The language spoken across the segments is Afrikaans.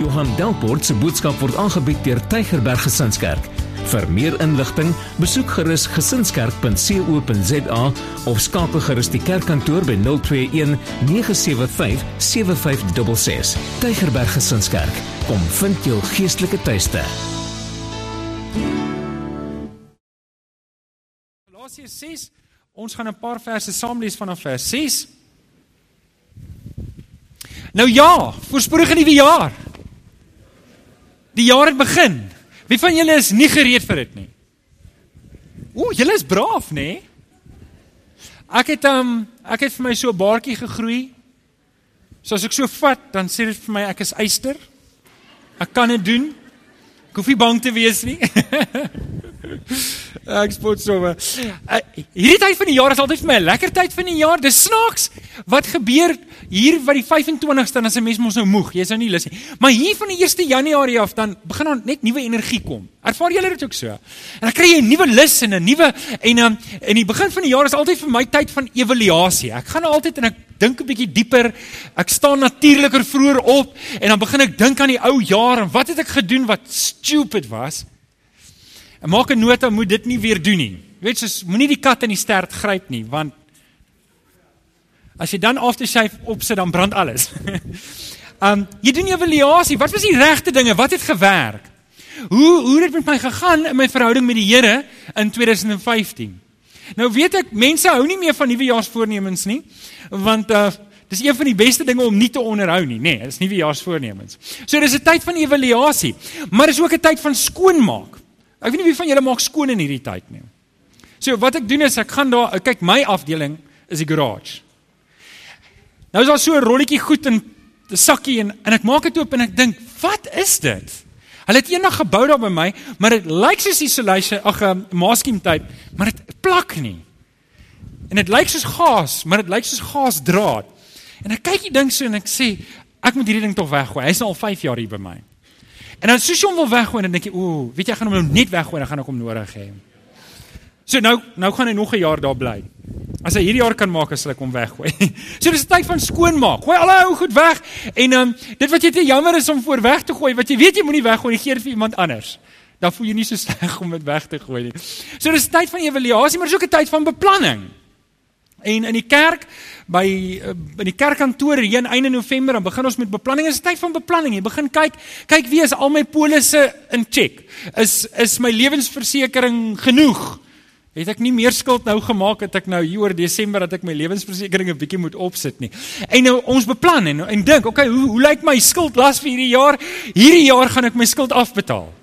Johan Delport se boodskap word aangebied deur Tygerberg Gesinskerk. Vir meer inligting, besoek gerus gesinskerk.co.za of skakel gerus die kerkkantoor by 021 975 7566. Tygerberg Gesinskerk, kom vind jou geestelike tuiste. Galasiërs 6. Ons gaan 'n paar verse saam lees vanaf vers 6. Nou ja, voorspoedige nuwe jaar. Die jaar het begin. Wie van julle is nie gereed vir dit nie? Ooh, julle is braaf, nê? Nee? Ek het um ek het vir my so 'n baartjie gegroei. So as ek so vat, dan sê dit vir my ek is eyster. Ek kan dit doen. Ek hoef nie bang te wees nie. Ek spot sommer. Uh, hierdie tyd van die jaar is altyd vir my 'n lekker tyd van die jaar. Dis snaaks. Wat gebeur hier by die 25ste dan as 'n mens mos nou moeg. Jy's nou nie lus nie. Maar hier van die 1 Januarie af dan begin dan net nuwe energie kom. Ervaar julle dit ook so? En dan kry jy 'n nuwe lus en 'n nuwe en um, en die begin van die jaar is altyd vir my tyd van evaluasie. Ek gaan nou altyd en ek dink 'n bietjie dieper. Ek staan natuurliker vroeër op en dan begin ek dink aan die ou jaar en wat het ek gedoen wat stupid was? En maak 'n nota moet dit nie weer doen nie. Jy weet soos moenie die kat in die stert gryp nie want as jy dan aftershave opsit dan brand alles. um jy doen 'n evaluasie. Wat was die regte dinge? Wat het gewerk? Hoe hoe het dit met my gegaan in my verhouding met die Here in 2015? Nou weet ek mense hou nie meer van nuwejaarsvoornemens nie want uh dis een van die beste dinge om nie te onderhou nie, nê. Nee, dis nuwejaarsvoornemens. So dis 'n tyd van evaluasie, maar dis ook 'n tyd van skoonmaak. Ek weet nie wie van julle maak skoon in hierdie tyd nie. So wat ek doen is ek gaan daar kyk my afdeling is die garage. Nou is daar so 'n rolletjie goed in 'n sakkie en en ek maak dit oop en ek dink, "Wat is dit?" Hulle het eendag gebou daar by my, maar dit lyk soos isolation, ag um, masking tape, maar dit plak nie. En dit lyk soos gas, maar dit lyk soos gasdraad. En ek kyk die ding so en ek sê, "Ek moet hierdie ding tog weggooi. Hy's al 5 jaar hier by my." En dan soos jy hom wil weggooi, dan dink jy, ooh, weet jy, ek gaan hom nou net weggooi, dan gaan ek hom nodig hê. So nou nou gaan hy nog 'n jaar daar bly. As hy hierdie jaar kan maak, sal ek hom weggooi. so dis 'n tyd van skoonmaak. Gooi al die ou goed weg en um, dit wat jy te jammer is om voor weg te gooi, wat jy weet jy moenie weggooi nie, gee dit vir iemand anders. Dan voel jy nie so sleg om dit weg te gooi nie. So dis 'n tyd van evaluasie, maar dis ook 'n tyd van beplanning. En in die kerk by eh, in die kerkkantoor hier in einde November dan begin ons met beplanning. Dit is tyd van beplanning. Jy begin kyk, kyk wie is al my polisse in check. Is is my lewensversekering genoeg? Het ek nie meer skuld nou gemaak het ek nou hier oor Desember dat ek my lewensversekering 'n bietjie moet opsit nie. En nou ons beplan en en dink, okay, hoe hoe lyk my skuldlas vir hierdie jaar? Hierdie jaar gaan ek my skuld afbetaal.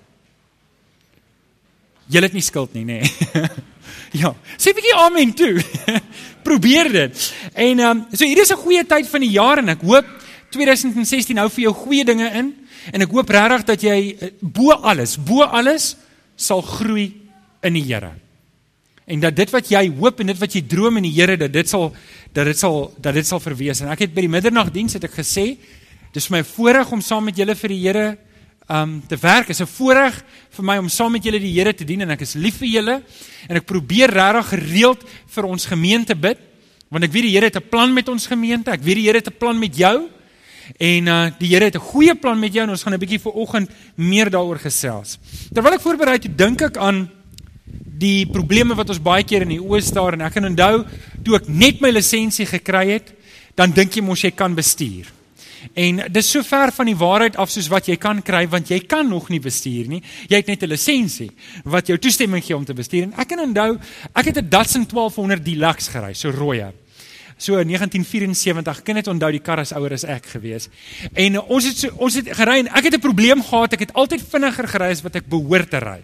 Jy het nie skuld nie, nê. Nee. ja, sê 'n bietjie amen toe. Probeer dit. En ehm um, so hier is 'n goeie tyd van die jaar en ek hoop 2016 hou vir jou goeie dinge in en ek hoop regtig dat jy eh, bo alles, bo alles sal groei in die Here. En dat dit wat jy hoop en dit wat jy droom in die Here dat dit sal dat dit sal dat dit sal verwees. En ek het by die middernagdiens het ek gesê dis my voorreg om saam met julle vir die Here um te werk. Is 'n voorreg vir my om saam met julle die Here te dien en ek is lief vir julle en ek probeer regtig gereeld vir ons gemeente bid want ek weet die Here het 'n plan met ons gemeente. Ek weet die Here het 'n plan met jou. En uh die Here het 'n goeie plan met jou en ons gaan 'n bietjie vooroggend meer daaroor gesels. Terwyl ek voorberei het, dink ek aan die probleme wat ons baie keer in die oos staar en ek kan onthou toe ek net my lisensie gekry het, dan dink jy mos jy kan bestuur. En dis so ver van die waarheid af soos wat jy kan kry want jy kan nog nie bestuur nie. Jy het net 'n lisensie wat jou toestemming gee om te bestuur. En ek kan onthou, ek het 'n Datsun 1200 Deluxe gery, so rooi. So in 1974, kan net onthou die kar is ouer as ek gewees. En ons het so, ons het gery en ek het 'n probleem gehad. Ek het altyd vinniger gery as wat ek behoort te ry.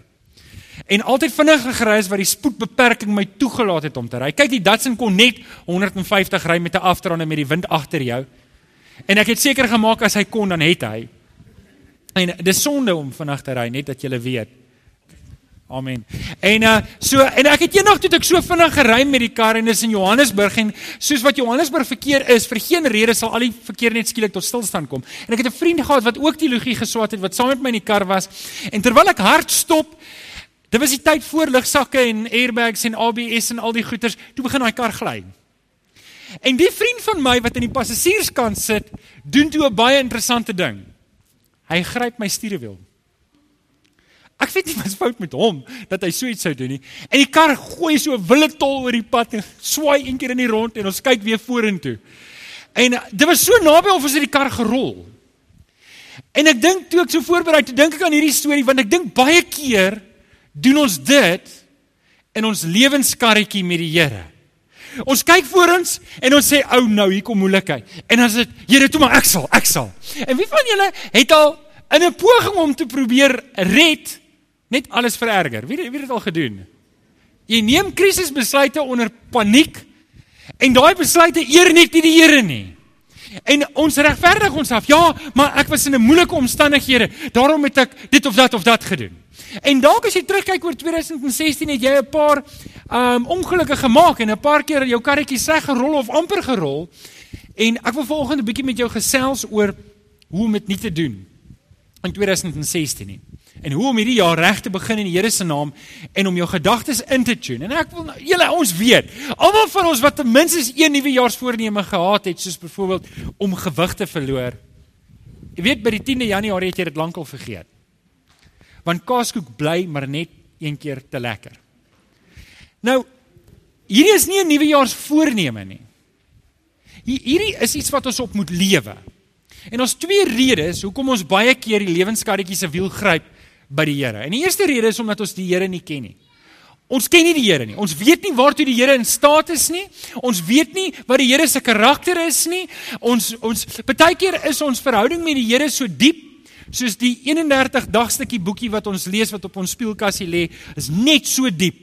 En altyd vinniger gery as wat die spoedbeperking my toegelaat het om te ry. Kyk, die Datsun kon net 150 ry met 'n afdraande met die wind agter jou. En ek het seker gemaak as hy kon dan het hy. En dis sonde om vanaand te ry net dat jy weet. Amen. En uh so en ek het eendag toe ek so vinnig gery met die kar en dis in Johannesburg en soos wat Johannesburg verkeer is, vir geen rede sal al die verkeer net skielik tot stilstand kom. En ek het 'n vriend gehad wat ook teologie geswat het wat saam met my in die kar was. En terwyl ek hard stop, dit was die tyd voor lugsakke en airbags en ABS en al die goeters, toe begin daai kar gly. En die vriend van my wat in die passasierskant sit, doen toe 'n baie interessante ding. Hy gryp my stuurwiel. Ek weet nie wat's fout met hom dat hy so iets sou doen nie. En die kar gooi so 'n wille tol oor die pad en swaai een keer in die rond en ons kyk weer vorentoe. En uh, dit was so naby of ons het die kar gerol. En ek dink toe ek so voorberei te dink ek aan hierdie storie want ek dink baie keer doen ons dit in ons lewenskarretjie met die Here. Ons kyk voor ons en ons sê ou nou hier kom moeilikheid. En dan sê Here toe maar ek sal, ek sal. En wie van julle het al in 'n poging om te probeer red net alles vererger? Wie wie het dit al gedoen? Jy neem krisisbesluite onder paniek en daai besluite eer net nie die Here nie. En ons regverdig ons af. Ja, maar ek was in 'n moeilike omstandighede. Daarom het ek dit of dat of dat gedoen. En dalk as jy terugkyk oor 2016 het jy 'n paar um ongelukke gemaak en 'n paar keer jou karretjie sleg gerol of amper gerol. En ek wil volgende 'n bietjie met jou gesels oor hoe om dit nie te doen in 2016 nie. En hoe om hierdie jaar reg te begin in die Here se naam en om jou gedagtes in te tune. En ek wil julle ons weet, almal van ons wat ten minste een nuwejaarsvoorneme gehad het, soos byvoorbeeld om gewig te verloor. Jy weet by die 10de Januarie het jy dit lankal vergeet want kaaskoek bly maar net een keer te lekker. Nou hierdie is nie 'n nuwejaarsvoorneme nie. Hierdie is iets wat ons op moet lewe. En ons twee redes hoekom ons baie keer die lewenskarretjie se wiel gryp by die Here. En die eerste rede is omdat ons die Here nie ken nie. Ons ken nie die Here nie. Ons weet nie waartoe die Here in staat is nie. Ons weet nie wat die Here se karakter is nie. Ons ons baie keer is ons verhouding met die Here so diep soos die 31 dagstukkie boekie wat ons lees wat op ons speelkassie lê, is net so diep.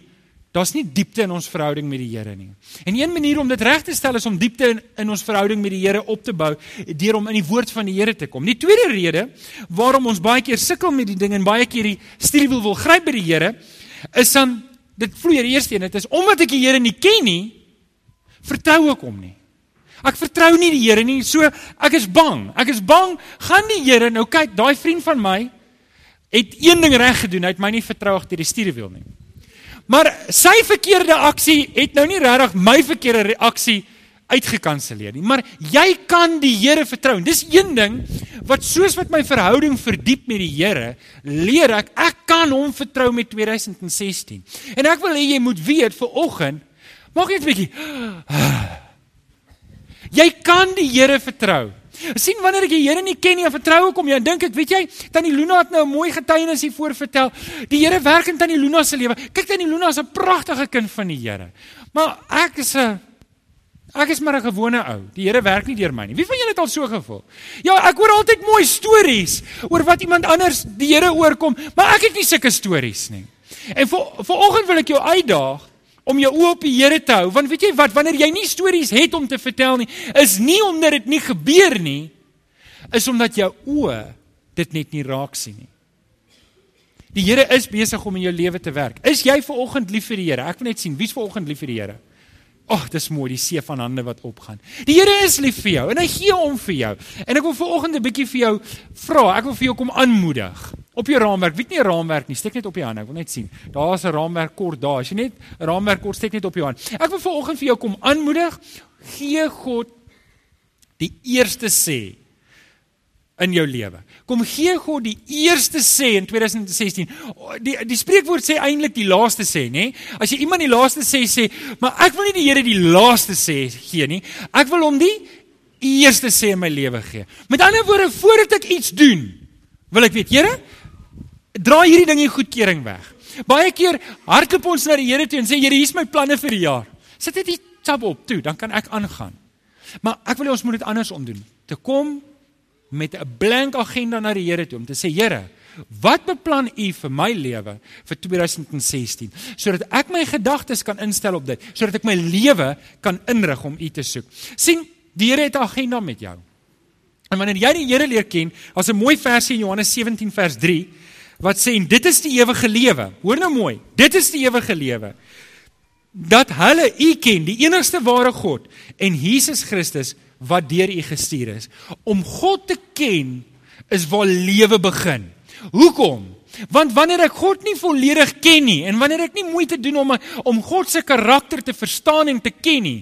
Daar's nie diepte in ons verhouding met die Here nie. En een manier om dit reg te stel is om diepte in, in ons verhouding met die Here op te bou deur om in die woord van die Here te kom. Die tweede rede waarom ons baie keer sukkel met die ding en baie keer die stuurwiel wil gryp by die Here, is dan dit vloei die eerste een, dit is omdat ek die Here nie ken nie, vertrou ek hom nie. Ek vertrou nie die Here nie, so ek is bang. Ek is bang gaan die Here nou kyk, daai vriend van my het een ding reg gedoen, hy het my nie vertrou agter die stuurwiel nie. Maar sy verkeerde aksie het nou nie regtig my verkeerde reaksie uitgekanselleer nie. Maar jy kan die Here vertrou. Dis een ding wat soos wat my verhouding verdiep met die Here, leer ek ek kan hom vertrou met 2016. En ek wil hê jy moet weet vir oggend, maak net 'n bietjie Jy kan die Here vertrou. Sien wanneer ek die Here nie ken nie en vertrou ek hom jy dink ek weet jy tannie Luna het nou 'n mooi getuienis hier voor vertel. Die Here werk in tannie Luna se lewe. Kyk tannie Luna is 'n pragtige kind van die Here. Maar ek is 'n ek is maar 'n gewone ou. Die Here werk nie deur my nie. Wie van julle het al so gevoel? Ja ek hoor altyd mooi stories oor wat iemand anders die Here oorkom maar ek het nie sulke stories nie. En vir vanoggend wil ek jou uitdaag om jou oë op die Here te hou want weet jy wat wanneer jy nie stories het om te vertel nie is nie omdat dit nie gebeur nie is omdat jou oë dit net nie raak sien nie Die Here is besig om in jou lewe te werk. Is jy ver oggend lief vir die Here? Ek wil net sien wie's ver oggend lief vir die Here. Ag, dis mooi, die see van hande wat opgaan. Die Here is lief vir jou en hy gee om vir jou. En ek wil ver oggend 'n bietjie vir jou vra. Ek wil vir jou kom aanmoedig op jou raamwerk. Weet nie 'n raamwerk nie. Steek net op jou hand. Ek wil net sien. Daar's 'n raamwerk kort daar. As jy net 'n raamwerk kort steek net op jou hand. Ek wil vanoggend vir jou kom aanmoedig. Gee God die eerste sê in jou lewe. Kom gee God die eerste sê in 2016. Die die spreekwoord sê eintlik die laaste sê, nê? As jy iemand die laaste sê sê, maar ek wil nie die Here die laaste sê gee nie. Ek wil hom die eerste sê in my lewe gee. Met ander woorde, voordat ek iets doen, wil ek weet, Here, dra hierdie ding die goedkeuring weg. Baie keer hardloop ons na die Here toe en sê Here, hier's my planne vir die jaar. Sit dit die tab op toe, dan kan ek aangaan. Maar ek wil hê ons moet dit andersom doen. Te kom met 'n blank agenda na die Here toe om te sê Here, wat beplan U vir my lewe vir 2016 sodat ek my gedagtes kan instel op dit, sodat ek my lewe kan inrig om U te soek. sien, die Here het 'n agenda met jou. En wanneer jy die Here leer ken, daar's 'n mooi versie in Johannes 17 vers 3 wat sê en dit is die ewige lewe. Hoor nou mooi. Dit is die ewige lewe. Dat hulle U ken, die enigste ware God en Jesus Christus wat deur U gestuur is. Om God te ken is waar lewe begin. Hoekom? Want wanneer ek God nie volledig ken nie en wanneer ek nie moeite doen om om God se karakter te verstaan en te ken nie,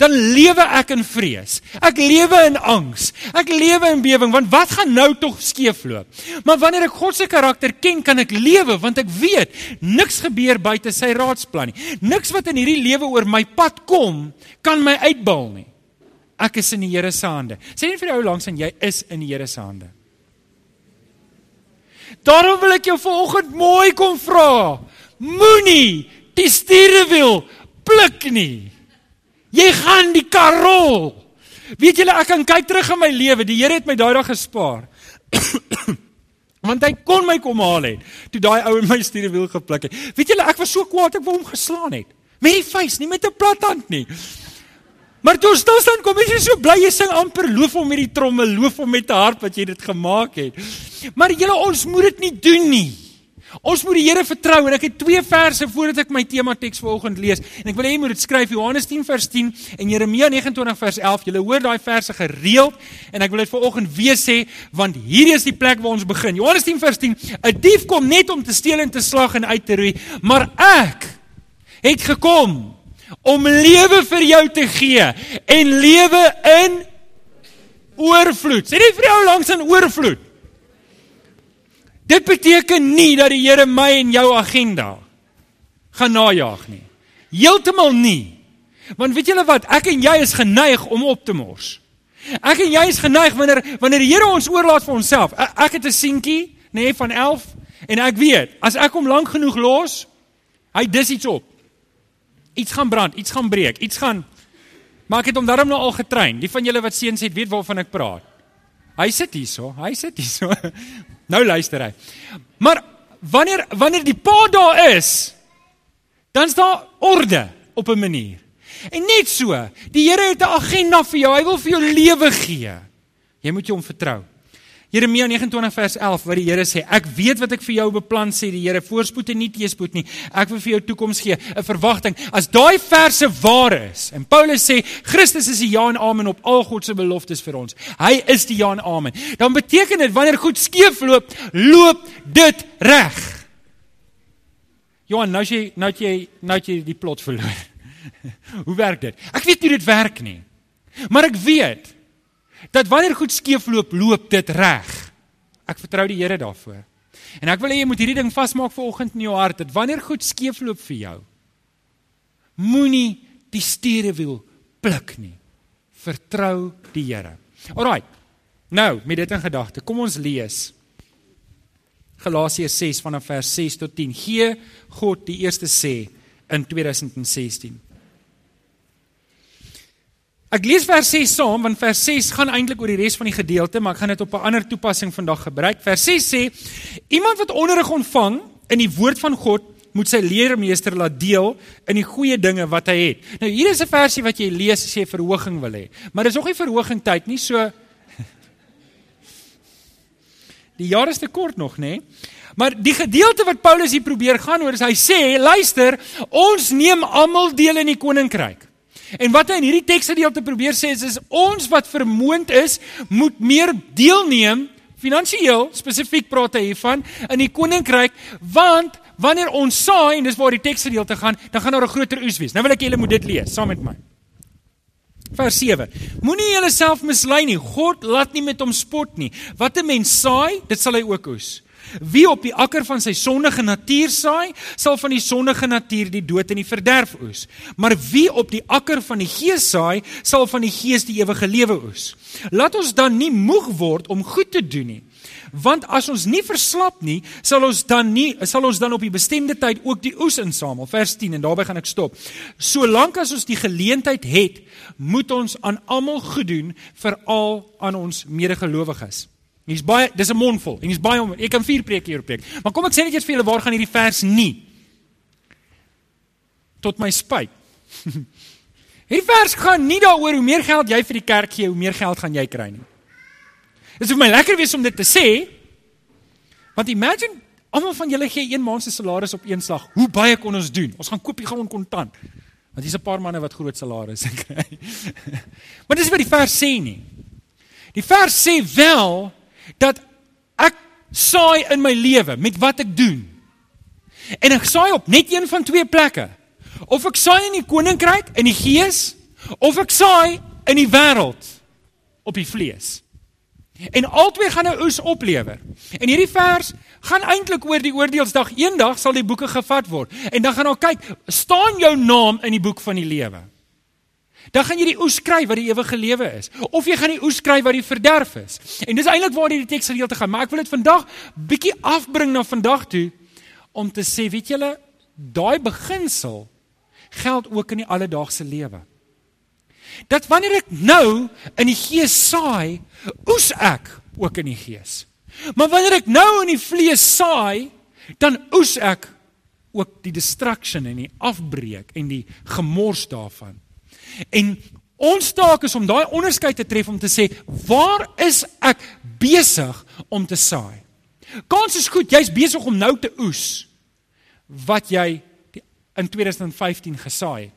dan lewe ek in vrees. Ek lewe in angs. Ek lewe in bewering want wat gaan nou tog skeefloop? Maar wanneer ek God se karakter ken, kan ek lewe want ek weet niks gebeur buite sy raadsplan nie. Niks wat in hierdie lewe oor my pad kom, kan my uitbal nie. Ek is in die Here se hande. Sê net vir die ou langs aan jy is in die Here se hande. Daarom wil ek jou vanoggend mooi kom vra. Moenie die stuurwiel pluk nie. Jy gaan die kar rol. Weet julle ek kan kyk terug in my lewe. Die Here het my daai dag gespaar. Want hy kon my kom haal het toe daai ou in my stuurwiel gepluk het. Weet julle ek was so kwaad ek wou hom geslaan het. Met die vuis, nie met 'n plat hand nie. Maar toe stil staan kom jy so bly jy sing amper loof hom met die tromme, loof hom met 'n hart wat jy dit gemaak het. Maar julle ons moet dit nie doen nie. Ons moet die Here vertrou en ek het twee verse voordat ek my tema teks vanoggend lees en ek wil hê jy moet dit skryf Johannes 10 vers 10 en Jeremia 29 vers 11. Julle hoor daai verse gereeld en ek wil dit vanoggend weer sê want hierdie is die plek waar ons begin. Johannes 10 vers 10. 'n Dief kom net om te steel en te slag en uit te roei, maar ek het gekom om lewe vir jou te gee en lewe in oorvloed. Sê net vir jou langs in oorvloed. Dit beteken nie dat die Here my en jou agenda gaan najag nie. Heeltemal nie. Want weet julle wat, ek en jy is geneig om op te mors. Ek en jy is geneig wanneer wanneer die Here ons oorlaat vir onsself. Ek, ek het 'n seentjie, nê, nee, van 11 en ek weet, as ek hom lank genoeg los, hy dis iets op iets gaan brand, iets gaan breek, iets gaan Maar ek het hom daarom nou al getrein. Die van julle wat seuns het, weet waarvan ek praat. Hy sit hierso, hy sit hierso. Nou luister hy. Maar wanneer wanneer die pa daar is, dan's daar orde op 'n manier. En net so, die Here het 'n agenda vir jou. Hy wil vir jou lewe gee. Jy moet hom vertrou. Jeremia 29 vers 11 wat die Here sê, ek weet wat ek vir jou beplan sê die Here, voorspoed en nie teëspoed nie. Ek wil vir jou toekoms gee, 'n verwagting. As daai verse waar is en Paulus sê Christus is die ja en amen op al God se beloftes vir ons. Hy is die ja en amen. Dan beteken dit wanneer goed skeefloop, loop dit reg. Johan, nou jy nou jy nou jy die plot verloor. hoe werk dit? Ek weet nie dit werk nie. Maar ek weet dat wanneer goed skeefloop, loop dit reg. Ek vertrou die Here daarvoor. En ek wil hê jy moet hierdie ding vasmaak vir oggend in jou hart dat wanneer goed skeefloop vir jou, moenie die stuurwiel pluk nie. Vertrou die Here. Alraai. Nou, met dit in gedagte, kom ons lees Galasiërs 6 vanaf vers 6 tot 10. Gee God die eerste sê in 2016. Ek lees vers 6 saam want vers 6 gaan eintlik oor die res van die gedeelte, maar ek gaan dit op 'n ander toepassing vandag gebruik. Vers 6 sê: Iemand wat onderrig ontvang in die woord van God moet sy leermeester laat deel in die goeie dinge wat hy het. Nou hier is 'n versie wat jy lees as jy verhoging wil hê. Maar dis nog nie verhoging tyd nie, so Die jaar is te kort nog, nê? Maar die gedeelte wat Paulus hier probeer gaan oor is hy sê, luister, ons neem almal deel in die koninkryk. En wat hy in hierdie teksgedeelte probeer sê is, is ons wat vermoond is, moet meer deelneem finansiëel, spesifiek praat hy hiervan in die koninkryk, want wanneer ons saai en dis waar die teksgedeelte gaan, dan gaan daar 'n groter oes wees. Nou wil ek julle moet dit lees saam met my. Vers 7. Moenie jouself mislei nie. God laat nie met hom spot nie. Wat 'n mens saai, dit sal hy ook oes. Wie op die akker van sy sondige natuur saai, sal van die sondige natuur die dood en die verderf oes. Maar wie op die akker van die gees saai, sal van die gees die ewige lewe oes. Laat ons dan nie moeg word om goed te doen nie. Want as ons nie verslap nie, sal ons dan nie sal ons dan op die bestemde tyd ook die oes insamel. Vers 10 en daarbey gaan ek stop. Solank as ons die geleentheid het, moet ons aan almal goed doen, veral aan ons medegelowiges. Hier's baie dis 'n mondvol en hier's baie om ek kan vier preke hier preek. Maar kom ek sê net eers vir julle waar gaan hierdie vers nie. Tot my spyt. hierdie vers gaan nie daaroor hoe meer geld jy vir die kerk gee, hoe meer geld gaan jy kry nie. Dit is vir my lekker wees om dit te sê. Want imagine almal van julle gee een maand se salaris op een slag. Hoe baie kon ons doen? Ons gaan koop die grond kontant. Want hier's 'n paar manne wat groot salarisse kry. maar dis wat die vers sê nie. Die vers sê wel dat ek saai in my lewe met wat ek doen. En ek saai op net een van twee plekke. Of ek saai in die koninkryk in die gees of ek saai in die wêreld op die vlees. En albei gaan 'n oes oplewer. En hierdie vers gaan eintlik oor die oordeelsdag. Eendag sal die boeke gevat word en dan gaan ons kyk, staan jou naam in die boek van die lewe? Dan gaan jy die oes kry wat die ewige lewe is of jy gaan die oes kry wat die verderf is. En dis eintlik waar die teks gedeelte gaan, maar ek wil dit vandag bietjie afbring na vandag toe om te sê, weet julle, daai beginsel geld ook in die alledaagse lewe. Dat wanneer ek nou in die gees saai, oes ek ook in die gees. Maar wanneer ek nou in die vlees saai, dan oes ek ook die destruction en die afbreek en die gemors daarvan. En ons taak is om daai onderskeid te tref om te sê, waar is ek besig om te saai? Kans is goed, jy's besig om nou te oes wat jy in 2015 gesaai het.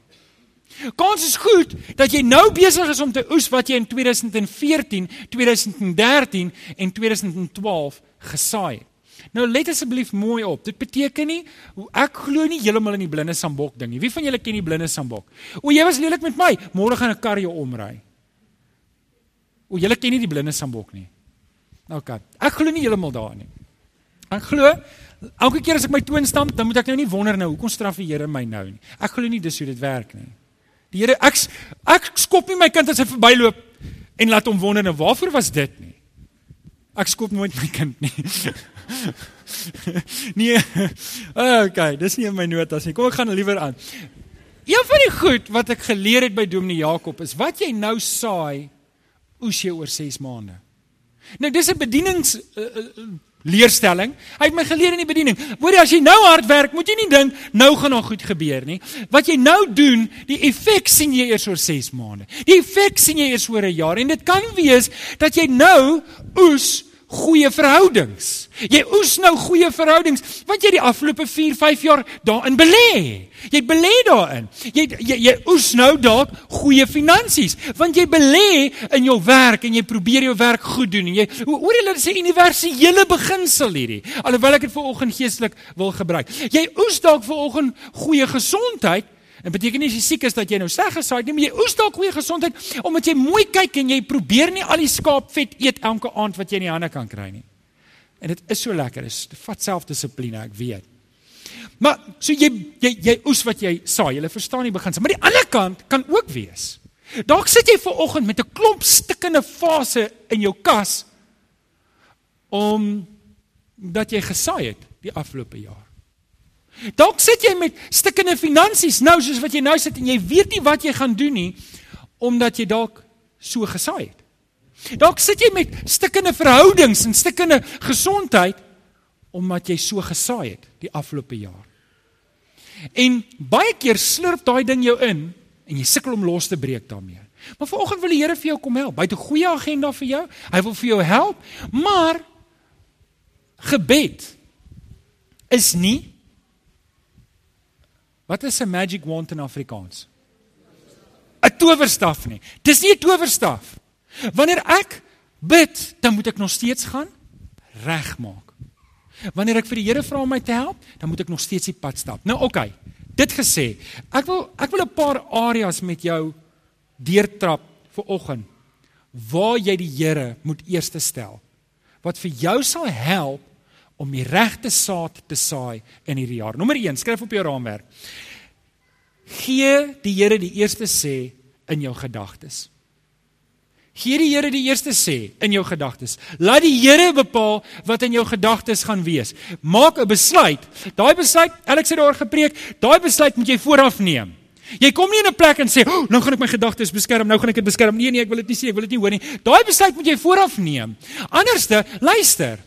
Kans is goed dat jy nou besig is om te oes wat jy in 2014, 2013 en 2012 gesaai het. Nou let asseblief mooi op. Dit beteken nie ek glo nie heeltemal in die blinde sambok ding nie. Wie van julle ken die blinde sambok? O, jy was lelik met my. Môre gaan 'n kar jou omry. O, julle ken nie die blinde sambok nie. OK. Ek glo nie heeltemal daarin nie. Ek glo elke keer as ek my toon stamp, dan moet ek nou nie wonder nou hoekom straf die Here my nou nie. Ek glo nie dis hoe dit werk nie. Die Here ek ek skop nie my kind as hy verbyloop en laat hom wonder nou waarvoor was dit nie. Ek skop nooit my kind nie. nee. Okay, dis nie in my notas nie. Kom ek gaan liewer aan. Een van die goed wat ek geleer het by Dominee Jakob is wat jy nou saai, oes jy oor 6 maande. Nou dis 'n bedienings uh, uh, leerstelling. Hy het my geleer in die bediening. Hoorie, as jy nou hard werk, moet jy nie dink nou gaan nog goed gebeur nie. Wat jy nou doen, die effek sien jy eers oor 6 maande. Die effek sien jy eers oor 'n jaar en dit kan wees dat jy nou oes goeie verhoudings. Jy oes nou goeie verhoudings wat jy die afgelope 4, 5 jaar daarin belê. Jy belê daarin. Jy, jy jy oes nou dalk goeie finansies want jy belê in jou werk en jy probeer jou werk goed doen en jy hoor hulle sê universele beginsel hierdie. Alhoewel ek dit vir oggend geestelik wil gebruik. Jy oes dalk vir oggend goeie gesondheid Dit beteken nie as jy siek is dat jy nou sleg gesaai het nie, maar jy oes dalk goeie gesondheid omdat jy mooi kyk en jy probeer nie al die skaapvet eet elke aand wat jy in die hande kan kry nie. En dit is so lekker. Dit vat selfdissipline, ek weet. Maar so jy jy jy oes wat jy saai. Jy verstaan die beginsel. Maar die ander kant kan ook wees. Dalk sit jy ver oggend met 'n klomp stikkende fase in jou kas om dat jy gesaai het die afgelope jaar. Dalk sit jy met stikkende finansies nou soos wat jy nou sit en jy weet nie wat jy gaan doen nie omdat jy dalk so gesaai het. Dalk sit jy met stikkende verhoudings en stikkende gesondheid omdat jy so gesaai het die afgelope jaar. En baie keer slurp daai ding jou in en jy sukkel om los te breek daarmee. Maar vanoggend wil die Here vir jou kom help. Hy het 'n goeie agenda vir jou. Hy wil vir jou help, maar gebed is nie Wat is 'n magic wand in Afrikaans? 'n Towerstaf nie. Dis nie 'n towerstaf. Wanneer ek bid, dan moet ek nog steeds gaan regmaak. Wanneer ek vir die Here vra om my te help, dan moet ek nog steeds die pad stap. Nou oké. Okay, dit gesê, ek wil ek wil 'n paar areas met jou deurtrap vir oggend waar jy die Here moet eerste stel. Wat vir jou sal help om die regte saad te saai in hierdie jaar. Nommer 1, skryf op jou raamwerk. Gee die Here die eerste sê in jou gedagtes. Gee die Here die eerste sê in jou gedagtes. Laat die Here bepaal wat in jou gedagtes gaan wees. Maak 'n besluit. Daai besluit, Alex het daaroor gepreek, daai besluit moet jy vooraf neem. Jy kom nie in 'n plek en sê, "Oh, nou gaan ek my gedagtes beskerm, nou gaan ek dit beskerm." Nee nee, ek wil dit nie sê, ek wil dit nie hoor nie. Daai besluit moet jy vooraf neem. Anderste, luister.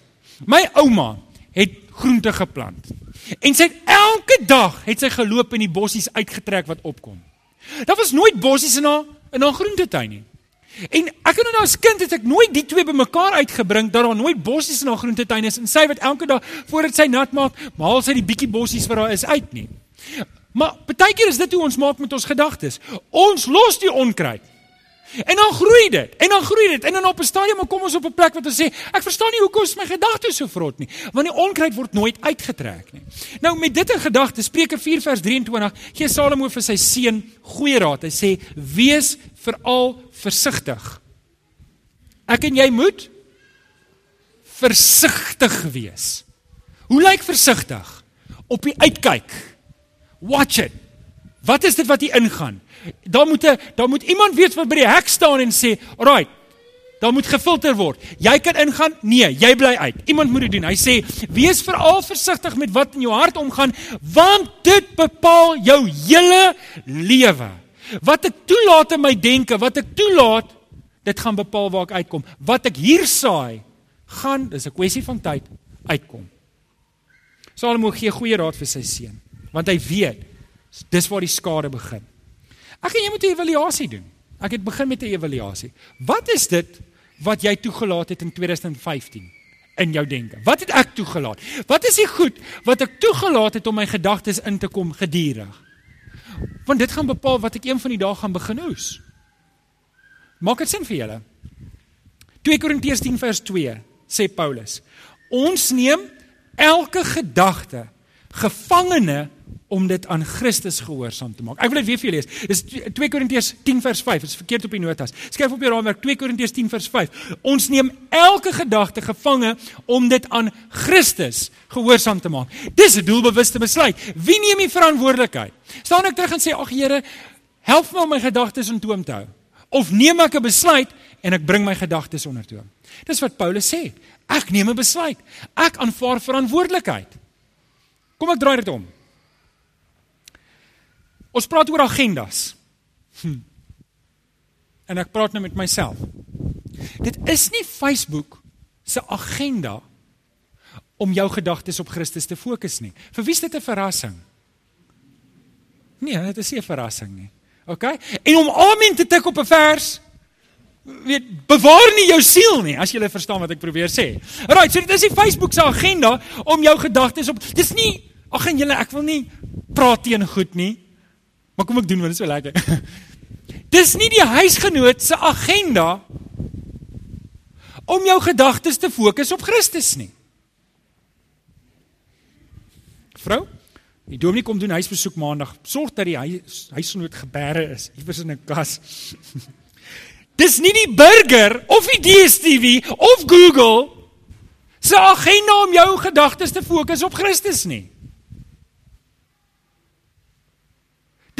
My ouma het groente geplant. En sy het elke dag het sy geloop en die bossies uitgetrek wat opkom. Daar was nooit bossies in haar in haar groentetuin nie. En ek het nou as kind het ek nooit die twee bymekaar uitgebring dat daar nooit bossies in haar groentetuin is en sy wat elke dag voordat sy nat maak, maal sy die bietjie bossies wat daar is uit nie. Maar partykeer is dit hoe ons maak met ons gedagtes. Ons los die onkruid. En dan groei dit. En dan groei dit. En dan op 'n stadium kom ons op 'n plek wat ons sê, ek verstaan nie hoekom is my gedagtes so vrot nie, want die onkruid word nooit uitgetrek nie. Nou met dit in gedagte, Spreuke 4 vers 23, gee Salomo vir sy seun goeie raad. Hy sê: "Wees veral versigtig." Ek en jy moet versigtig wees. Hoe lyk versigtig? Op die uitkyk. Watch it. Wat is dit wat hier ingaan? Daar moet 'n daar moet iemand weet wat by die hek staan en sê, "Alraai, daar moet gefilter word. Jy kan ingaan? Nee, jy bly uit. Iemand moet dit doen." Hy sê, "Wees veral versigtig met wat in jou hart omgaan, want dit bepaal jou hele lewe. Wat ek toelaat in my denke, wat ek toelaat, dit gaan bepaal waar ek uitkom. Wat ek hier saai, gaan, dis 'n kwessie van tyd, uitkom." Salomo gee goeie raad vir sy seun, want hy weet dis waar die skade begin. Ek en jy moet 'n evaluasie doen. Ek het begin met 'n evaluasie. Wat is dit wat jy toegelaat het in 2015 in jou denke? Wat het ek toegelaat? Wat is die goed wat ek toegelaat het om my gedagtes in te kom gedurig? Want dit gaan bepaal wat ek een van die dae gaan begin oes. Maak dit sin vir julle? 2 Korintiërs 10 vers 2 sê Paulus: Ons neem elke gedagte gevangene om dit aan Christus gehoorsaam te maak. Ek wil dit weer vir julle lees. Dis 2 Korintiërs 10 vers 5. Dit is verkeerd op die notas. Skryf op jou raamwerk 2 Korintiërs 10 vers 5. Ons neem elke gedagte gevange om dit aan Christus gehoorsaam te maak. Dis 'n doelbewuste besluit. Wie neem die verantwoordelikheid? Staan ek terug en sê ag Here, help my om my gedagtes in toom te hou. Of neem ek 'n besluit en ek bring my gedagtes onder toom. Dis wat Paulus sê. Ek neem 'n besluit. Ek aanvaar verantwoordelikheid. Kom ek draai dit om. Ons praat oor agendas. Hm. En ek praat nou met myself. Dit is nie Facebook se agenda om jou gedagtes op Christus te fokus nie. Vir wie is dit 'n verrassing? Nee, dit is nie 'n verrassing nie. OK? En om amen te tik op 'n vers weet bewaar nie jou siel nie as jy verstaan wat ek probeer sê. Right, so dit is die Facebook se agenda om jou gedagtes op Dis nie ag en julle ek wil nie praat teen goed nie. Maar kom ek doen want dit is so lekker. Dis nie die huisgenoot se agenda om jou gedagtes te fokus op Christus nie. Vrou, die dominee kom doen huisbesoek maandag. Sorg dat die huis, huisgenoot gebeere is iewers in 'n kas. Dis nie die burger of die DStv of Google se agenda om jou gedagtes te fokus op Christus nie.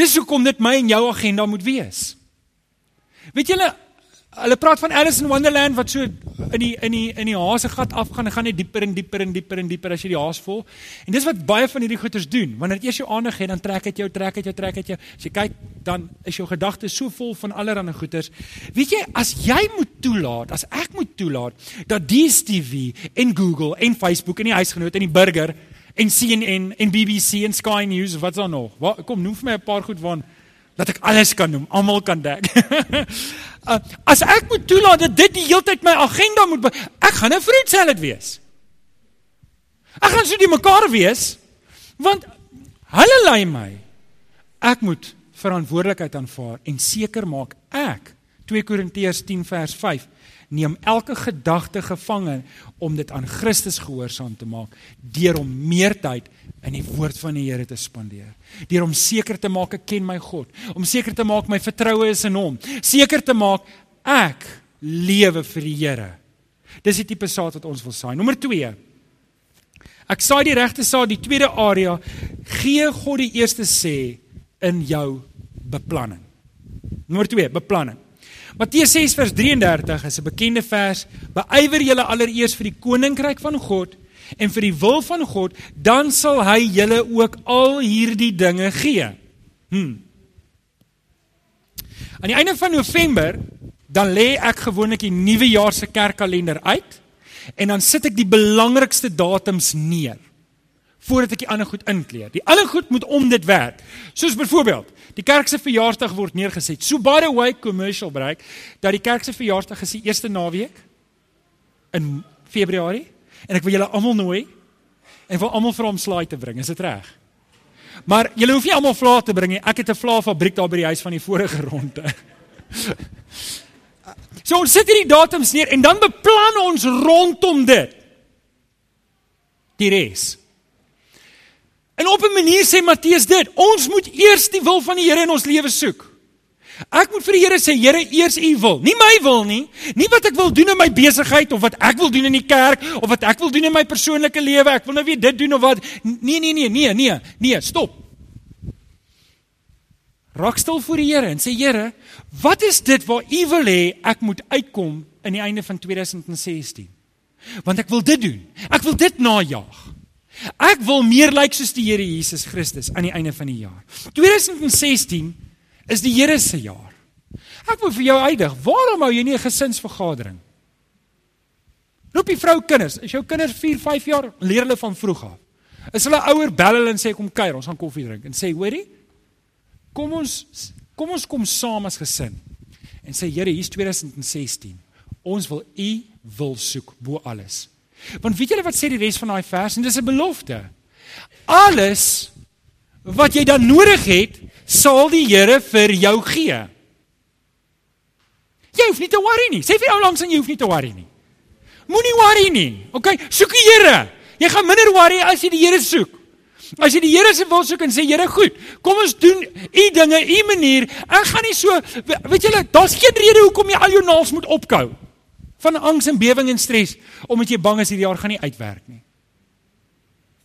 Dis hoekom dit my en jou agenda moet wees. Weet julle, hulle praat van Alice in Wonderland wat so in die in die in die hasegat afgaan en gaan net dieper en dieper en dieper en dieper as jy die haas vol. En dis wat baie van hierdie goeters doen. Wanneer dit eers jou aandag het, dan trek dit jou, trek dit jou, trek dit jou. As jy kyk, dan is jou gedagtes so vol van allerlei goeters. Weet jy, as jy moet toelaat, as ek moet toelaat dat DStv en Google en Facebook en die huisgenoot en die burger en CNN en BBC en Sky News wat dan nog. Wat kom noem vir my 'n paar goed van dat ek alles kan noem, almal kan dek. uh, as ek moet toelaat dat dit die hele tyd my agenda moet ek gaan 'n fruit salad wees. Ek gaan so die mekaar wees want hulle lei my. Ek moet verantwoordelikheid aanvaar en seker maak ek 2 Korintiërs 10 vers 5 neem elke gedagte gevange om dit aan Christus gehoorsaam te maak deur om meer tyd in die woord van die Here te spandeer. Deur om seker te maak ek ken my God, om seker te maak my vertroue is in hom, seker te maak ek lewe vir die Here. Dis die tipe saad wat ons wil saai. Nommer 2. Ek saai die regte saad, die tweede area, gee God die eerste sê in jou beplanning. Nommer 2, beplanning. Matteus 6 vers 33 is 'n bekende vers. Beywer julle allereers vir die koninkryk van God en vir die wil van God, dan sal hy julle ook al hierdie dinge gee. Hm. Aan die einde van November dan lê ek gewoonlik die nuwe jaar se kerkkalender uit en dan sit ek die belangrikste datums neer voordat ek die ander goed inkleer. Die ander goed moet om dit werk. Soos byvoorbeeld, Die kerk se verjaarsdag word neergeset. So by the way commercial break dat die kerk se verjaarsdag is die eerste naweek in Februarie en ek wil julle almal nooi en wil almal vir hom slaai te bring. Is dit reg? Maar julle hoef nie almal vla te bring nie. Ek het 'n vla fabriek daar by die huis van die vorige ronde. So ons sit hierdie datums neer en dan beplan ons rondom dit. Die res. En op 'n manier sê Matteus dit, ons moet eers die wil van die Here in ons lewe soek. Ek moet vir die Here sê, Here, eers U wil, nie my wil nie, nie wat ek wil doen in my besigheid of wat ek wil doen in die kerk of wat ek wil doen in my persoonlike lewe, ek wil nou weer dit doen of wat. Nee, nee, nee, nee, nee, nee, stop. Raak stil voor die Here en sê Here, wat is dit waar U wil hê ek moet uitkom in die einde van 2016? Want ek wil dit doen. Ek wil dit najag. Ek wil meer lyk soos die Here Jesus Christus aan die einde van die jaar. 2016 is die Here se jaar. Ek wil vir jou uitdig, waarom hou jy nie 'n gesinsvergadering? Roep die vrou kinders. Is jou kinders 4, 5 jaar, leer hulle van vroeg af. Is hulle ouer bel hulle en sê kom kuier, ons gaan koffie drink en sê, hoorie? Kom ons kom ons kom saam as gesin. En sê Here, hier's 2016. Ons wil U wil soek bo alles. Want weet julle wat sê die res van daai vers en dis 'n belofte. Alles wat jy dan nodig het, sal die Here vir jou gee. Jy hoef nie te worry nie. Sê vir jou langs en jy hoef nie te worry nie. Moenie worry nie. OK, soek die Here. Jy gaan minder worry as jy die Here soek. As jy die Here se wil soek en sê Here, goed, kom ons doen u dinge, u manier. Ek gaan nie so weet julle, daar's geen rede hoekom jy al jou naels moet opkou van angs en bewing en stres omdat jy bang is hierdie jaar gaan nie uitwerk nie.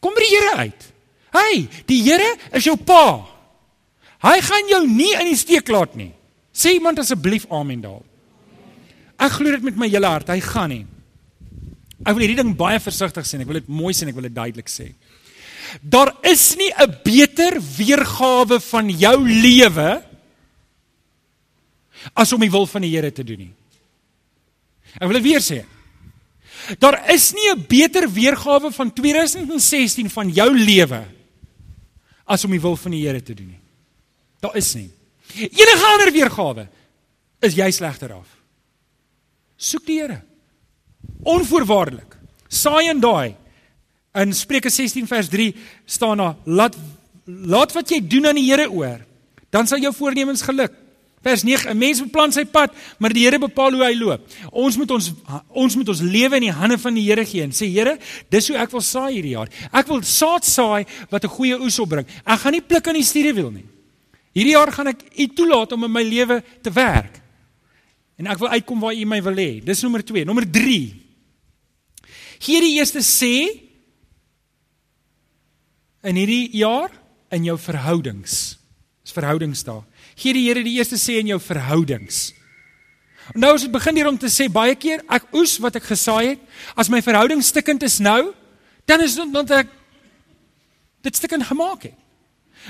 Kom by die Here uit. Hey, die Here is jou pa. Hy gaan jou nie in die steek laat nie. Sê iemand asseblief amen daar. Ek glo dit met my hele hart, hy gaan nie. Ek wil hierdie ding baie versigtig sê, ek wil dit mooi sê en ek wil dit duidelik sê. Daar is nie 'n beter weergawe van jou lewe as om die wil van die Here te doen nie. Ek wil dit weer sê. Daar is nie 'n beter weergawe van 2016 van jou lewe as om die wil van die Here te doen nie. Daar is nie. Enige ander weergawe is jy slegter af. Soek die Here. Onvoorwaardelik. Saai en daai. In Spreuke 16 vers 3 staan daar: "Laat laat wat jy doen aan die Here oor, dan sal jou voornemens geluk." Vers 9: 'n Mens beplan sy pad, maar die Here bepaal hoe hy loop. Ons moet ons ons moet ons lewe in die hande van die Here gee en sê Here, dis hoe ek wil saai hierdie jaar. Ek wil saad saai wat 'n goeie oes opbring. Ek gaan nie pluk aan die stuurwiel nie. Hierdie jaar gaan ek U toelaat om in my lewe te werk. En ek wil uitkom waar U my wil hê. Dis nommer 2. Nommer 3. Gee die eerste sê in hierdie jaar in jou verhoudings. Dis verhoudings daar. Gee die Here die eerste sê in jou verhoudings. Nou as dit begin hier om te sê baie keer ek oes wat ek gesaai het, as my verhouding stikkend is nou, dan is dit want ek dit stikkend gemaak het.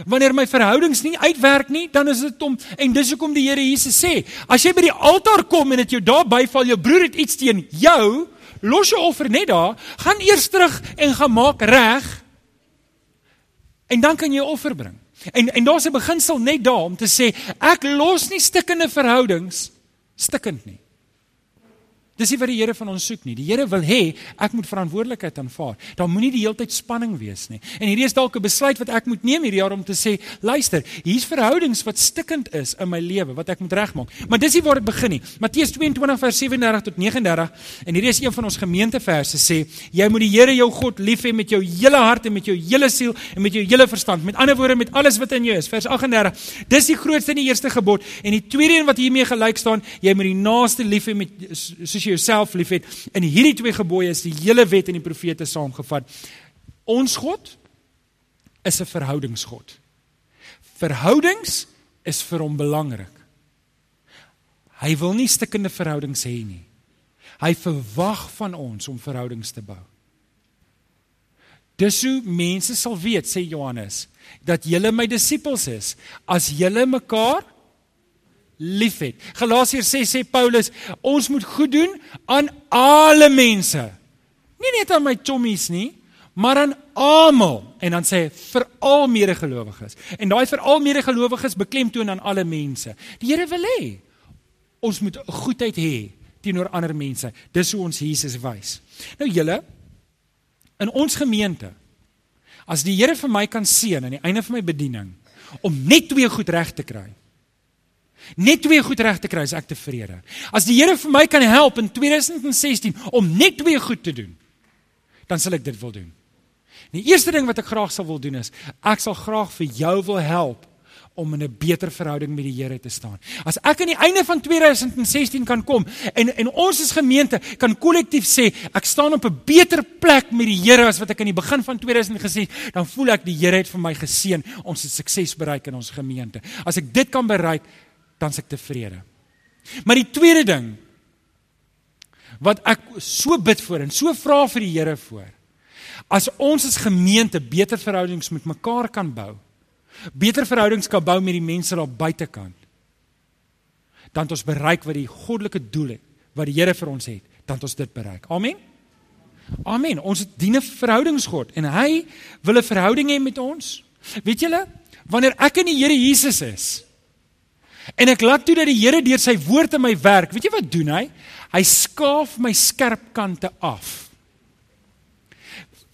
Wanneer my verhoudings nie uitwerk nie, dan is dit om en dis hoekom die Here Jesus sê, as jy by die altaar kom en dit jou daar byval, jou broer het iets teen jou, los jou offer net daar, gaan eers terug en gaan maak reg. En dan kan jy offer bring. En en daar's 'n beginsel net daar om te sê ek los nie stikkende verhoudings stikkend nie. Dis nie wat die Here van ons soek nie. Die Here wil hê ek moet verantwoordelikheid aanvaar. Daar moenie die hele tyd spanning wees nie. En hierdie is dalk 'n besluit wat ek moet neem hierdie jaar om te sê, luister, hier's verhoudings wat stikkend is in my lewe wat ek moet regmaak. Maar dis nie waar dit begin nie. Matteus 22 vers 37 tot 39 en hierdie is een van ons gemeenteverse sê, jy moet die Here jou God lief hê met jou hele hart en met jou hele siel en met jou hele verstand. Met ander woorde met alles wat in jou is. Vers 38. Dis die grootste en die eerste gebod en die tweede een wat hiermee gelyk staan, jy moet die naaste lief hê met soos jy jouself liefhet. In hierdie twee gebooie is die hele wet en die profete saamgevat. Ons God is 'n verhoudingsgod. Verhoudings is vir hom belangrik. Hy wil nie stikkende verhoudings hê nie. Hy verwag van ons om verhoudings te bou. Dis hoe mense sal weet, sê Johannes, dat julle my disippels is as julle mekaar liefhet. Galasiërs 6 sê Paulus, ons moet goed doen aan alle mense. Nie net aan my chommies nie, maar aan almal. En dan sê vir al medegelowiges. En daai vir al medegelowiges beklemtoon aan alle mense. Die Here wil hê ons moet goedheid hê teenoor ander mense. Dis hoe ons Jesus wys. Nou julle in ons gemeente as die Here vir my kan seën aan die einde van my bediening om net twee goed reg te kry net twee goed reg te kry, is ek tevrede. As die Here vir my kan help in 2016 om net twee goed te doen, dan sal ek dit wil doen. Die eerste ding wat ek graag sal wil doen is ek sal graag vir jou wil help om in 'n beter verhouding met die Here te staan. As ek aan die einde van 2016 kan kom en en ons as gemeente kan kollektief sê ek staan op 'n beter plek met die Here as wat ek aan die begin van 2000 gesê, dan voel ek die Here het vir my geseën, ons het sukses bereik in ons gemeente. As ek dit kan bereik, dan is ek tevrede. Maar die tweede ding wat ek so bid vir en so vra vir die Here voor. As ons as gemeente beter verhoudings met mekaar kan bou, beter verhoudings kan bou met die mense daar buitekant. Dan het ons bereik wat die goddelike doel het, wat die Here vir ons het, dan het ons dit bereik. Amen. Amen. Ons dien 'n verhoudingsgod en hy wil 'n verhouding hê met ons. Weet julle, wanneer ek in die Here Jesus is en ek laat toe dat die Here deur sy woord in my werk, weet jy wat doen hy? Hy skaaf my skerp kante af.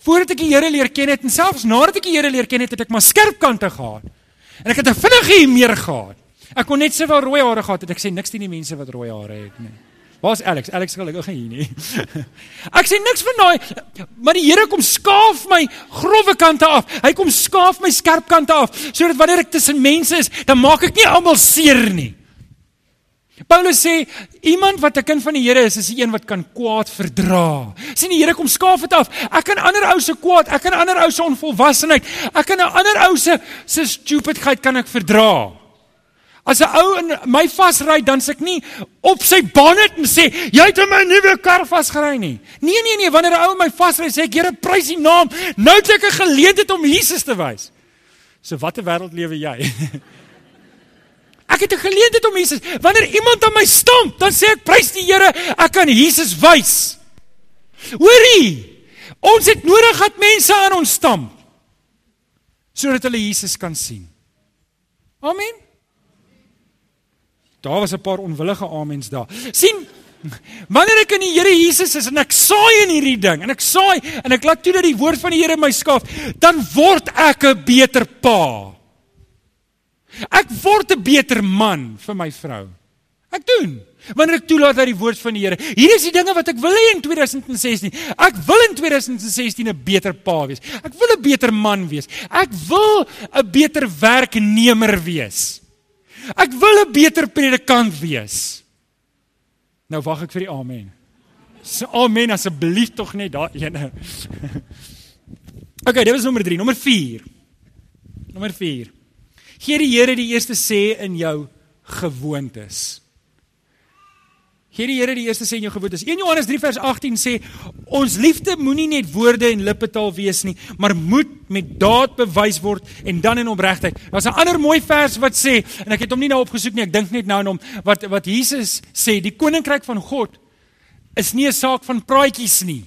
Voordat ek die Here leer ken het en selfs nadat ek die Here leer ken het, het ek maar skerp kante gehad. En ek het 'n vinnige meer gehad. Ek kon net sowel rooi hare gehad het. Ek sê niks teen die mense wat rooi hare het nie. Waar's Alex? Alex gelukkig hier nie. ek sê niks van daai maar die Here kom skaaf my grouwe kante af. Hy kom skaaf my skerp kante af sodat wanneer ek tussen mense is, dan maak ek nie almal seer nie. Paulus sê iemand wat 'n kind van die Here is, is 'n een wat kan kwaad verdra. Sien die Here kom skaaf dit af. Ek kan ander ou se kwaad, ek kan ander ou se onvolwassenheid, ek kan 'n ander ou se se stupidheid kan ek verdra. As 'n ou in my vasry, dan s'ek nie op sy bonnet en sê, "Jy het in my nuwe kar vasgery nie." Nee, nee, nee, wanneer 'n ou my vasry, sê ek, "Here, prys die naam. Nou het ek 'n geleentheid om Jesus te wys." So watter wêreld lewe jy? Ek het 'n geleentheid om Jesus. Wanneer iemand aan my stamp, dan sê ek prys die Here, ek kan Jesus wys. Hoorie. Ons het nodig dat mense aan ons stamp sodat hulle Jesus kan sien. Amen. Daar was 'n paar onwillige amens daar. sien Wanneer ek in die Here Jesus is en ek saai in hierdie ding en ek saai en ek laat toe dat die woord van die Here my skaaf, dan word ek 'n beter pa. Ek word 'n beter man vir my vrou. Ek doen wanneer ek toelaat dat die woord van die Here. Hier is die dinge wat ek wil hê in 2016. Ek wil in 2016 'n beter pa wees. Ek wil 'n beter man wees. Ek wil 'n beter werknemer wees. Ek wil 'n beter predikant wees. Nou wag ek vir die amen. So amen asseblief tog net daai ene. Okay, dit was nommer 3, nommer 4. Nommer 4. Gee die Here die eerste sê in jou gewoontes. Gee die Here die eerste sê in jou gewoontes. 1 Johannes 3 vers 18 sê ons liefde moenie net woorde en lippetaal wees nie, maar moet met daad bewys word en dan in opregtheid. Daar's 'n ander mooi vers wat sê en ek het hom nie nou opgesoek nie, ek dink net nou aan hom wat wat Jesus sê, die koninkryk van God is nie 'n saak van praatjies nie,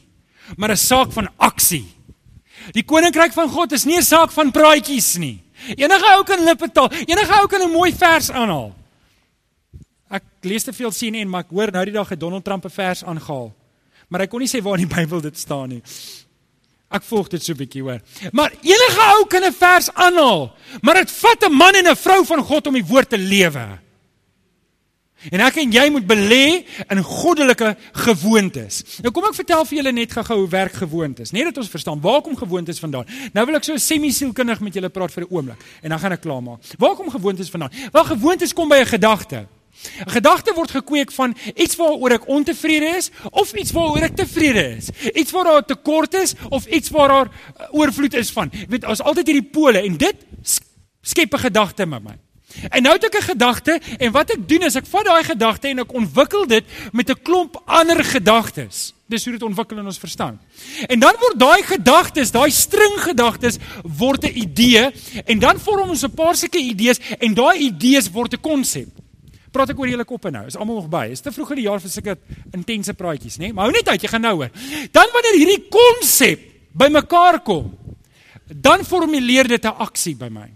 maar 'n saak van aksie. Die koninkryk van God is nie 'n saak van praatjies nie. Enige ou kan lippe taal. Enige ou kan 'n mooi vers aanhaal. Ek lees te veel CNN, maar ek hoor nou die dag het Donald Trump 'n vers aangehaal. Maar hy kon nie sê waar in die Bybel dit staan nie. Ek volg dit so 'n bietjie hoor. Maar enige ou kan 'n vers aanhaal, maar dit vat 'n man en 'n vrou van God om die woord te lewe. En ek en jy moet belê in goddelike gewoontes. Nou kom ek vertel vir julle net gou-gou hoe werk gewoontes, net dat ons verstaan waar kom gewoontes vandaan. Nou wil ek so semi-sielkundig met julle praat vir 'n oomblik en dan gaan ek klaarmaak. Waar kom gewoontes vandaan? Wel gewoontes kom by 'n gedagte. 'n Gedagte word gekweek van iets waaroor ek ontevrede is of iets waaroor ek tevrede is. Iets waar daar 'n tekort is of iets waar daar oorvloed is van. Jy weet, ons altyd hierdie pole en dit skep 'n gedagte met my. En nou het ek 'n gedagte en wat ek doen is ek vat daai gedagte en ek ontwikkel dit met 'n klomp ander gedagtes. Dis hoe dit ontwikkel in ons verstand. En dan word daai gedagtes, daai string gedagtes word 'n idee en dan vorm ons 'n paar sulke idees en daai idees word 'n konsep. Praat ek oor julle koppe nou. Is almal nog by? Is te vroeg in die jaar vir sulke intense praatjies, né? Nee? Maar hou net uit, jy gaan nou hoor. Dan wanneer hierdie konsep bymekaar kom, dan formuleer dit 'n aksie by my.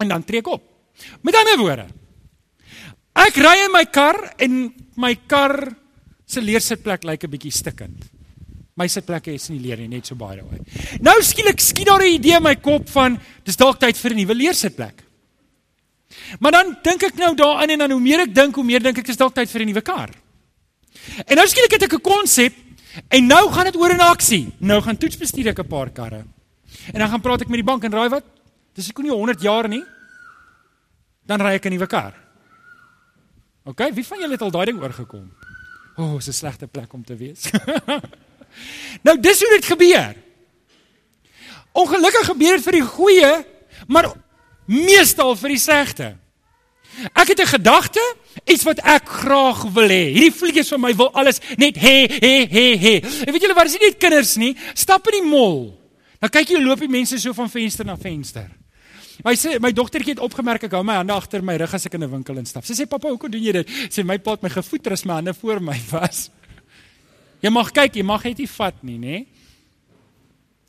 En dan trek op. Met ander woorde. Ek ry in my kar en my kar se leersitplek lyk 'n bietjie stikkend. My sitplekke is nie leer nie, net so baie daai. Nou skielik skiet daar 'n idee in my kop van dis dalk tyd vir 'n nuwe leersitplek. Maar dan dink ek nou daaraan en dan hoe meer ek dink, hoe meer dink ek is dalk tyd vir 'n nuwe kar. En nou skielik het ek 'n konsep en nou gaan dit oor in aksie. Nou gaan toets bestuur ek 'n paar karre. En dan gaan praat ek met die bank en raai wat? Dis ek nie 100 jaar nie. Dan ry ek 'n nuwe kar. OK, wie van julle het al daai ding oorgekom? O, oh, is 'n slegte plek om te wees. nou dis hoe dit gebeur. Ongelukkig gebeur dit vir die goeie, maar meestal vir die slegte. Ek het 'n gedagte, iets wat ek graag wil hê. Hierdie vliegers van my wil alles net hê, hê, hê, hê. En weet julle wat, is nie net kinders nie, stap in die mall. Dan kyk jy loop die mense so van venster na venster. My sê my dogtertjie het opgemerk ek hou my hande agter my rug as ek in 'n winkel instap. Sy sê pappa, hoekom doen jy dit? Sê my pa het my gevoeter as my hande voor my was. Jy mag kyk, jy mag net nie vat nie, nê?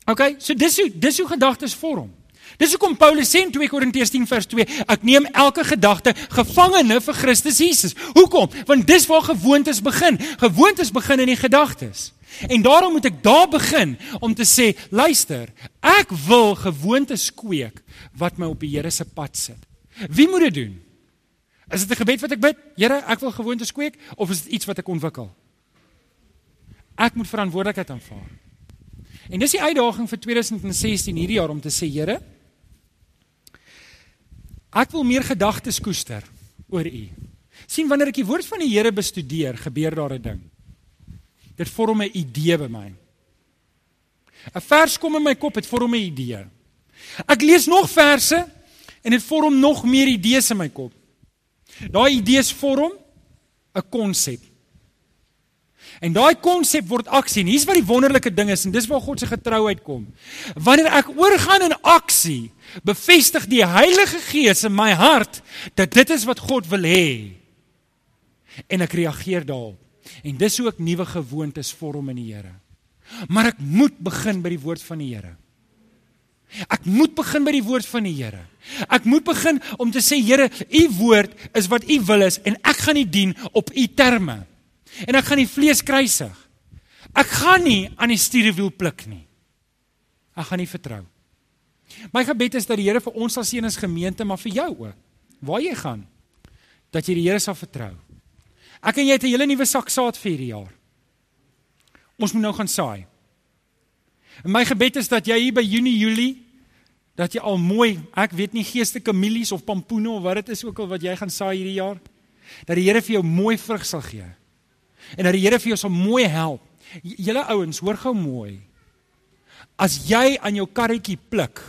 Okay, so dis hoe dis hoe gedagtes vorm. Dis hoekom Paulus sê in 2 Korintiërs 10 vers 2, ek neem elke gedagte gevangene vir Christus Jesus. Hoekom? Want dis waar gewoontes begin. Gewoontes begin in die gedagtes. En daarom moet ek daar begin om te sê, luister, ek wil gewoontes kweek wat my op die Here se pad sit. Wie moet dit doen? Is dit 'n gebed wat ek bid? Here, ek wil gewoontes kweek of is dit iets wat ek ontwikkel? Ek moet verantwoordelikheid aanvaar. En dis die uitdaging vir 2016 hierdie jaar om te sê, Here, Ek wil meer gedagtes koester oor U. sien wanneer ek die woord van die Here bestudeer, gebeur daar 'n ding. Dit vorm 'n idee by my. 'n Vers kom in my kop, dit vorm 'n idee. Ek lees nog verse en dit vorm nog meer idees in my kop. Daai idees vorm 'n konsep. En daai konsep word aksie. En hier's wat die wonderlike ding is en dis waar God se getrouheid kom. Wanneer ek oorgaan in aksie, bevestig die Heilige Gees in my hart dat dit is wat God wil hê. En ek reageer daarop. En dis hoe ek nuwe gewoontes vorm in die Here. Maar ek moet begin by die woord van die Here. Ek moet begin by die woord van die Here. Ek moet begin om te sê Here, u woord is wat u wil is en ek gaan nie dien op u terme. En ek gaan die vlees kruisig. Ek gaan nie aan die stuurwiel pluk nie. Ek gaan nie vertrou. My gebed is dat die Here vir ons sal seën as gemeente, maar vir jou ook. Waar jy gaan, dat jy die Here sal vertrou. Ek en jy het 'n hele nuwe sak saad vir hierdie jaar. Ons moet nou gaan saai. En my gebed is dat jy hier by Junie Julie dat jy al mooi, ek weet nie geestelike mielies of pampoene of wat dit is ook al wat jy gaan saai hierdie jaar, dat die Here vir jou mooi vrug sal gee. En dat die Here vir jou sal mooi help. Julle ouens, hoor gou mooi. As jy aan jou karretjie pluk,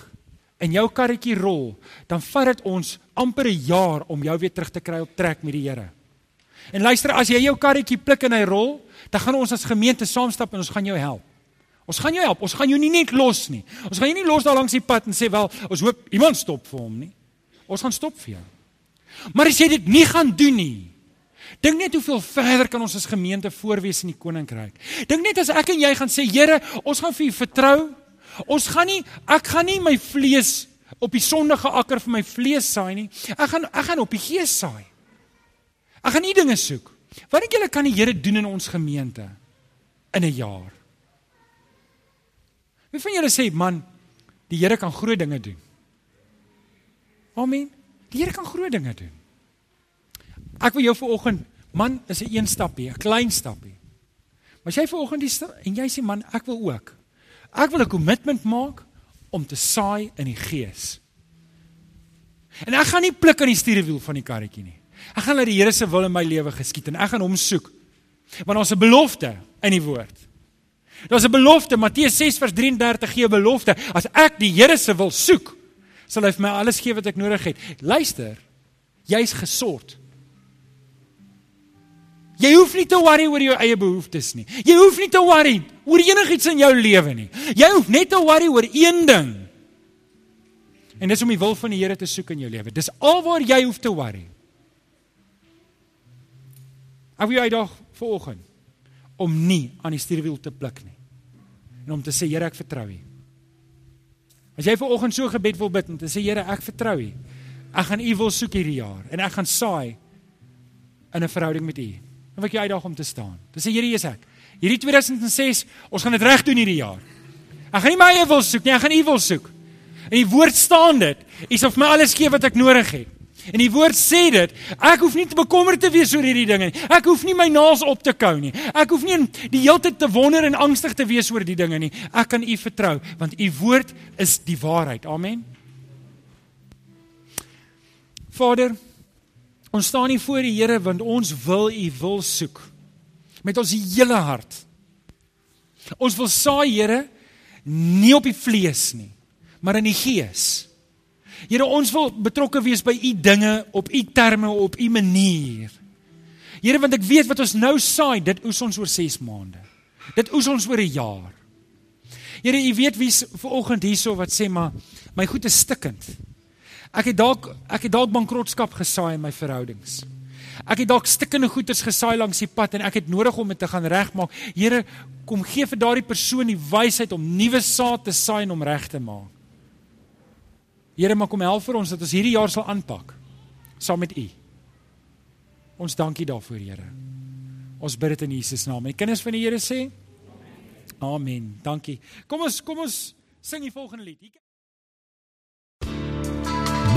en jou karretjie rol, dan vat dit ons amper 'n jaar om jou weer terug te kry op trek met die Here. En luister, as jy jou karretjie pluk en hy rol, dan gaan ons as gemeente saamstap en ons gaan jou help. Ons gaan jou help. Ons gaan jou nie net los nie. Ons gaan jou nie los daar langs die pad en sê wel, ons hoop iemand stop vir hom nie. Ons gaan stop vir jou. Maar as jy dit nie gaan doen nie, dink net hoeveel verder kan ons as gemeente voorwees in die koninkryk. Dink net as ek en jy gaan sê, Here, ons gaan vir U vertrou. Ons gaan nie ek gaan nie my vlees op die sondige akker vir my vlees saai nie. Ek gaan ek gaan op die gees saai. Ek gaan nie dinge soek. Wat dink julle kan die Here doen in ons gemeente in 'n jaar? Wie van julle sê man, die Here kan groot dinge doen? Amen. Die Here kan groot dinge doen. Ek wil jou vanoggend man, is 'n een stappie, 'n klein stappie. Maar as jy vanoggend die en jy sê man, ek wil ook Ek wil 'n kommitment maak om te saai in die gees. En ek gaan nie pluk aan die stuurwiel van die karretjie nie. Ek gaan laat die Here se wil in my lewe geskied en ek gaan hom soek. Want ons 'n belofte in die woord. Daar's 'n belofte, Matteus 6 vers 33 gee 'n belofte. As ek die Here se wil soek, sal hy vir my alles gee wat ek nodig het. Luister, jy's gesort. Jy hoef nie te worry oor jou eie behoeftes nie. Jy hoef nie te worry oor enigiets in jou lewe nie. Jy hoef net te worry oor een ding. En dis om die wil van die Here te soek in jou lewe. Dis alwaar jy hoef te worry. Af jy uitdag vanoggend om nie aan die stuurwiel te pluk nie. En om te sê Here, ek vertrou U. As jy vanoggend so gebed wil bid en te sê Here, ek vertrou U. Ek gaan U wil soek hierdie jaar en ek gaan saai in 'n verhouding met U. Dan wil ek jou uitdaag om te staan. Dis sê Here Jesus ek. Hierdie 2006, ons gaan dit reg doen hierdie jaar. Ek gaan nie my eie wil soek nie, ek gaan U wil soek. In die woord staan dit, U sal vir my alles gee wat ek nodig het. En die woord sê dit, ek hoef nie te bekommerd te wees oor hierdie dinge nie. Ek hoef nie my naels op te kou nie. Ek hoef nie die hele tyd te wonder en angstig te wees oor die dinge nie. Ek kan U vertrou want U woord is die waarheid. Amen. Vader, ons staan hier voor die Here want ons wil U wil soek met ons hele hart. Ons wil saai Here nie op die vlees nie, maar in die gees. Here, ons wil betrokke wees by u dinge op u terme, op u manier. Here, want ek weet wat ons nou saai, dit oes ons oor 6 maande. Dit oes ons oor 'n jaar. Here, u weet wie's ver oggend hierso wat sê maar my goed is stikkend. Ek het dalk ek het dalk bankrotskap gesaai in my verhoudings. Ek het dalk stikkende goeders gesaai langs die pad en ek het nodig om dit te gaan regmaak. Here, kom gee vir daardie persoon die wysheid om nuwe saad te saai en om reg te maak. Here, maar kom help vir ons dat ons hierdie jaar sal aanpak saam met U. Ons dankie daarvoor, Here. Ons bid dit in Jesus naam. En kinders van die Here sê Amen. Dankie. Kom ons kom ons sing die volgende lied.